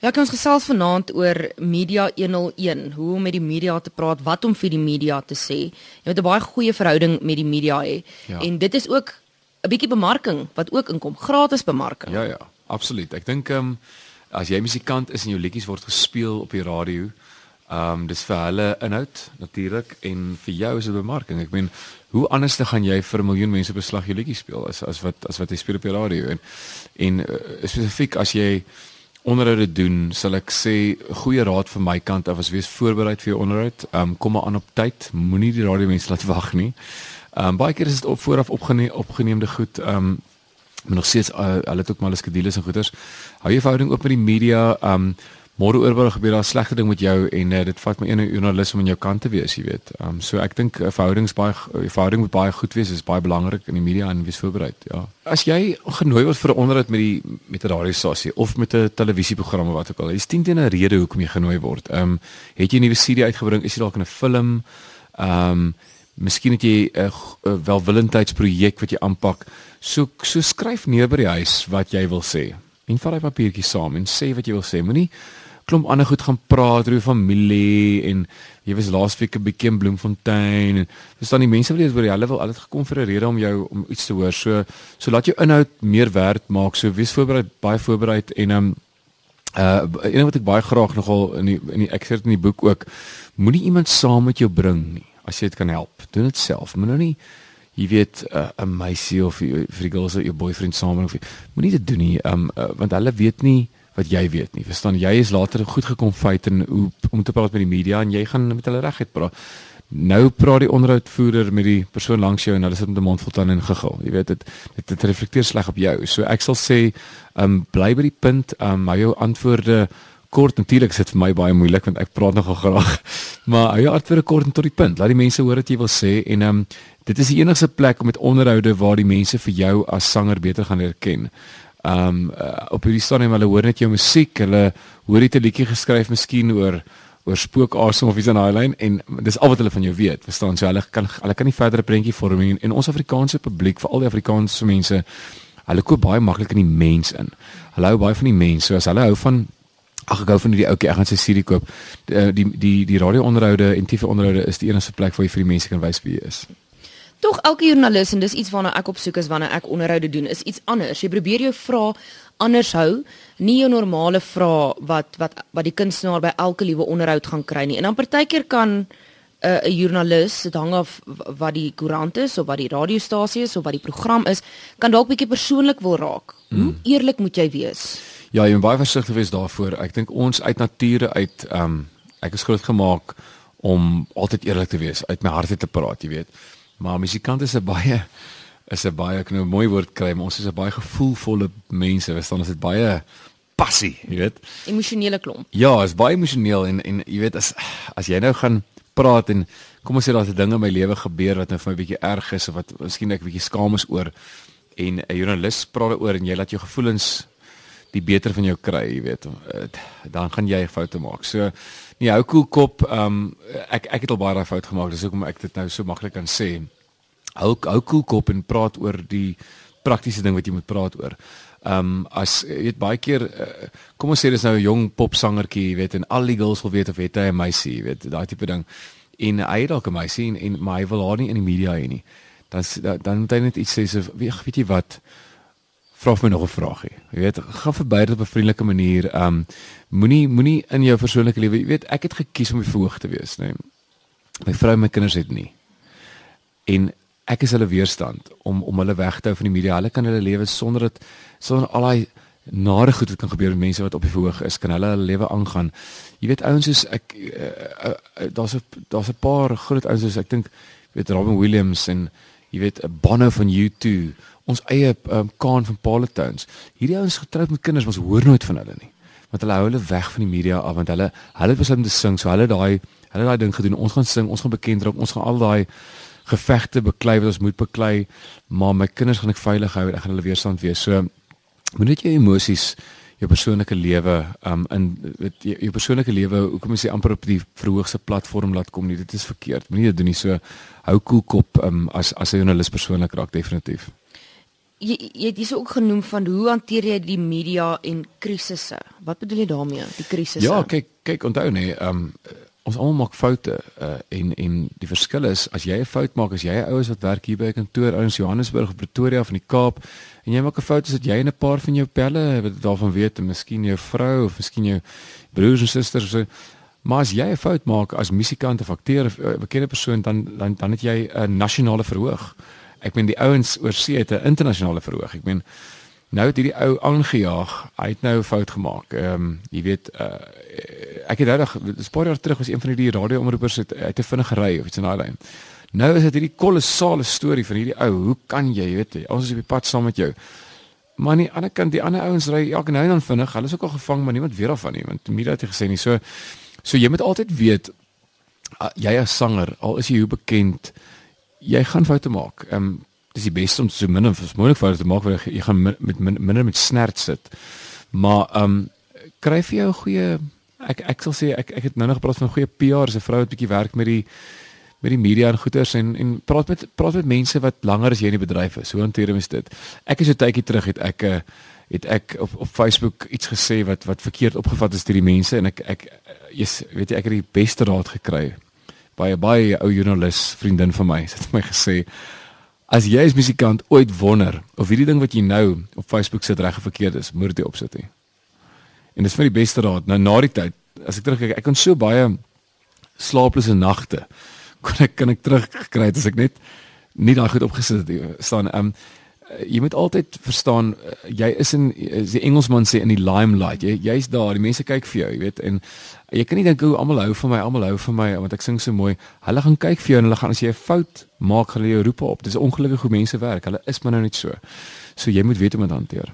Ja, ons gesels vanaand oor Media 101, hoe om met die media te praat, wat om vir die media te sê. Jy moet 'n baie goeie verhouding met die media hê. Ja. En dit is ook 'n bietjie bemarking wat ook inkom, gratis bemarking. Ja ja, absoluut. Ek dink ehm um, as jy musikant is en jou liedjies word gespeel op die radio, ehm um, dis vir hulle inhoud natuurlik en vir jou is dit bemarking. Ek meen, hoe anders te gaan jy vir 'n miljoen mense beslag jou liedjies speel as as wat as wat jy speel op die radio en en uh, spesifiek as jy onderhoude doen, sal ek sê goeie raad van my kant af is wees voorberei vir jou onderhoud. Ehm um, kom maar aan op tyd. Moenie die radio mense laat wag nie. Ehm um, baie keer is dit op vooraf opgeneem opgeneemde goed. Ehm um, nog steeds uh, hulle het ook maar hulle skedules en goeders. Hou jou verhouding oop met die media. Ehm um, môre oorwel gebeur daar slegte ding met jou en uh, dit vat my een joernalis om aan jou kant te wees, jy weet. Ehm um, so ek dink 'n uh, verhoudings baie uh, verhouding moet baie goed wees, is baie belangrik in die media en wees voorberei, ja. As jy genooi word vir 'n onderhoud met die met 'n radiostasie of met 'n televisieprogram of wat ook al, is dit teen 'n rede hoekom jy genooi word. Ehm um, het jy 'n nuwe CD uitgebring, is jy dalk in 'n film? Ehm um, Miskien het jy 'n welwillendheidsprojek wat jy aanpak. So so skryf neer by die huis wat jy wil sê. En vat daai papiertjie saam en sê wat jy wil sê. Moenie klomp ander goed gaan praat oor familie en jy was laasweek 'n bietjie in Bloemfontein en dis dan die mense wat jy oor hulle wil altyd gekom vir 'n rede om jou om iets te hoor. So so laat jou inhoud meer werd maak. So wees voorberei, baie voorberei en um uh een wat ek baie graag nogal in die in die ek sê dit in die boek ook moenie iemand saam met jou bring nie as jy dit kan help. Doen dit self. Moenie nou jy weet uh, 'n uh, meisie of vir die girls of jou boyfriend saam of moenie dit doen nie. Um uh, want hulle weet nie wat jy weet nie. Verstaan, jy is later goed gekom feit en hoe om te praat met die media en jy gaan met hulle reguit praat. Nou praat die onderhoudvoerder met die persoon langs jou en hulle sit met 'n mond vol tande en gegil. Jy weet dit dit, dit reflekteer sleg op jou. So ek sal sê, ehm um, bly by die punt, ehm um, hou jou antwoorde kort natuurlik sit vir my baie moeilik want ek praat nogal graag. Maar hou jou antwoorde kort en tot die punt. Laat die mense hoor wat jy wil sê en ehm um, dit is die enigste plek om met onderhoude waar die mense vir jou as sanger beter gaan leer ken um, uh, op hierdie stadium hulle hoor net jou musiek, hulle hoor dit 'n liedjie geskryf miskien oor oor spookasem of iets in daai lyn en dis al wat hulle van jou weet. Verstaan? So hulle kan hulle kan nie verder 'n prentjie vorm nie en ons Afrikaanse publiek, veral die Afrikaanse mense, hulle koop baie maklik in die mens in. Hulle hou baie van die mens. So as hulle hou van ag ek hou van die ouetjie, ek gaan sy CD koop. Die die die, die radio-onderhoude en TV-onderhoude is die enigste plek waar jy vir die mense kan wys wie jy is. Tog elke joernalis en dis iets waarna ek op soek is wanneer ek onderhoude doen, is iets anders. Jy probeer jou vrae anders hou, nie jou normale vrae wat wat wat die kunstenaar by elke liewe onderhoud gaan kry nie. En dan partykeer kan 'n uh, 'n joernalis, dit hang af wat die koerant is of wat die radiostasie is of wat die program is, kan dalk bietjie persoonlik wil raak. Hmm. Hoe eerlik moet jy wees? Ja, jy moet baie versigtig wees daarvoor. Ek dink ons uit nature uit ehm um, ek is groot gemaak om altyd eerlik te wees, uit my hart uit te praat, jy weet. Maar musikant is 'n baie is 'n baie ek nou 'n mooi woord kry, maar ons is 'n baie gevoelvolle mense. Ons staan ons het baie passie, jy weet. Emosionele klomp. Ja, is baie emosioneel en en jy weet as as jy nou gaan praat en kom ons sê daar's 'n ding in my lewe gebeur wat nou vir my bietjie erg is of wat miskien ek bietjie skaam is oor en 'n joernalis praat daaroor en jy laat jou gevoelens die beter van jou kry, jy weet, dan gaan jy foute maak. So nee, hou koel kop. Ehm um, ek ek het al baie daai fout gemaak. Dis hoekom ek dit nou so maklik kan sê. Hou hou koel kop en praat oor die praktiese ding wat jy moet praat oor. Ehm um, as jy weet baie keer uh, kom ons sê dis nou 'n jong popsangertjie, jy weet, en al die girls wil weet of het hy 'n meisie, jy weet, daai tipe ding. En hy het dalk 'n meisie en, en maar hy wil haar nie in die media hê nie. Dan dan moet hy net iets sê so weet jy wat? Vra vir my nog 'n vraagie. Jy weet, gaan verby dit op 'n vriendelike manier. Um moenie moenie in jou persoonlike lewe, jy weet, ek het gekies om verhoog te wees, nê. Nee. My vrou en my kinders het nie. En ek is hulle weerstand om om hulle weg te hou van die media. Hulle kan hulle lewe sonder dit sonder al daai nare goed wat kan gebeur met mense wat op die verhoog is, kan hulle hulle lewe aangaan. Jy weet ouens soos ek uh, uh, uh, daar's 'n daar's 'n paar groot ouens soos ek dink weet Robin Williams en jy weet 'n Bono van U2 ons eie um, Kaan van Palatowns. Hierdie ouens getroud met kinders, ons hoor nooit van hulle nie. Want hulle hou hulle weg van die media af want hulle hulle het besluit om te sing, so hulle daai hulle daai ding gedoen. Ons gaan sing, ons gaan bekend raak, ons gaan al daai gevegte beklei wat ons moet beklei, maar my kinders gaan ek veilig hou en ek gaan hulle weerstand wees. So moet net jou emosies jou persoonlike lewe um in weet jou, jou persoonlike lewe hoekom is jy amper op die verhoogste platform laat kom nie dit is verkeerd moenie dit doen nie so hou koel kop um as as 'n joernalis persoonlik raak definitief jy jy het hierso ook genoem van hoe hanteer jy die media en krisisse? Wat bedoel jy daarmee, die krisisse? Ja, kyk kyk onthou nee, ehm um, ons almal maak foute uh, en en die verskil is as jy 'n fout maak as jy 'n oues wat werk hier by 'n kantoor ouens Johannesburg of Pretoria van die Kaap en jy maak 'n fout is dit jy en 'n paar van jou pelle wat daarvan weet en miskien jou vrou of miskien jou broers en susters so maar as jy 'n fout maak as musikant of akteur of 'n uh, bekende persoon dan dan dan het jy 'n nasionale verhoog. Ek meen die ouens oor see het 'n internasionale verhoog. Ek meen nou het hierdie ou aangejaag hy het nou 'n fout gemaak ehm um, jy weet uh, ek het eendag 'n paar jaar terug was een van die radio-omroepers het uit 'n vinnige ry of iets in daai lyn. Nou is dit hierdie kolossale storie van hierdie ou. Hoe kan jy, weet jy, ons is op die pad saam met jou. Maar aan die ander kant, die ander ouens ry elke nou en dan vinnig. Hulle is ook al gevang, maar niemand weet daarvan nie, want Mira het gesê nie. So so jy moet altyd weet jy as sanger, al is jy hoe bekend, jy gaan foute maak. Ehm um, dis die beste om so min as moontlik foute te maak want jy gaan met minder met snert sit. Maar ehm um, kry vir jou 'n goeie ek ek sal sê ek ek het nou nog gepraat van 'n goeie PR se vrou wat bietjie werk met die met die media en goeters en en praat met praat met mense wat langer as jy in die bedryf is. Hoe hanteer jy dit? Ek is so tydjie terug het ek eh, het ek op op Facebook iets gesê wat wat verkeerd opgevat is deur die mense en ek ek jy's weet jy ek het die beste raad gekry 'n baie ou joernalis vriendin van my. Het my gesê as jy as musikant ooit wonder of hierdie ding wat jy nou op Facebook sit reg of verkeerd is, moet jy opsit nie. En dis vir die beste raad. Nou na die tyd, as ek terugkyk, ek kon so baie slaaplose nagte kon ek kan ek terugkry as ek net nie daai goed opgesit het staan. Ehm um, jy moet altyd verstaan uh, jy is in is die Engelsman sê in die limelight. Jy jy's daar, die mense kyk vir jou, jy weet. En jy kan nie dink hoe almal hou van my, almal hou van my want ek sing so mooi. Hulle gaan kyk vir jou en hulle gaan as jy 'n fout maak, hulle jou roep op. Dis ongelukkig hoe mense werk. Hulle is maar nou net so. So jy moet weet hoe om dit hanteer.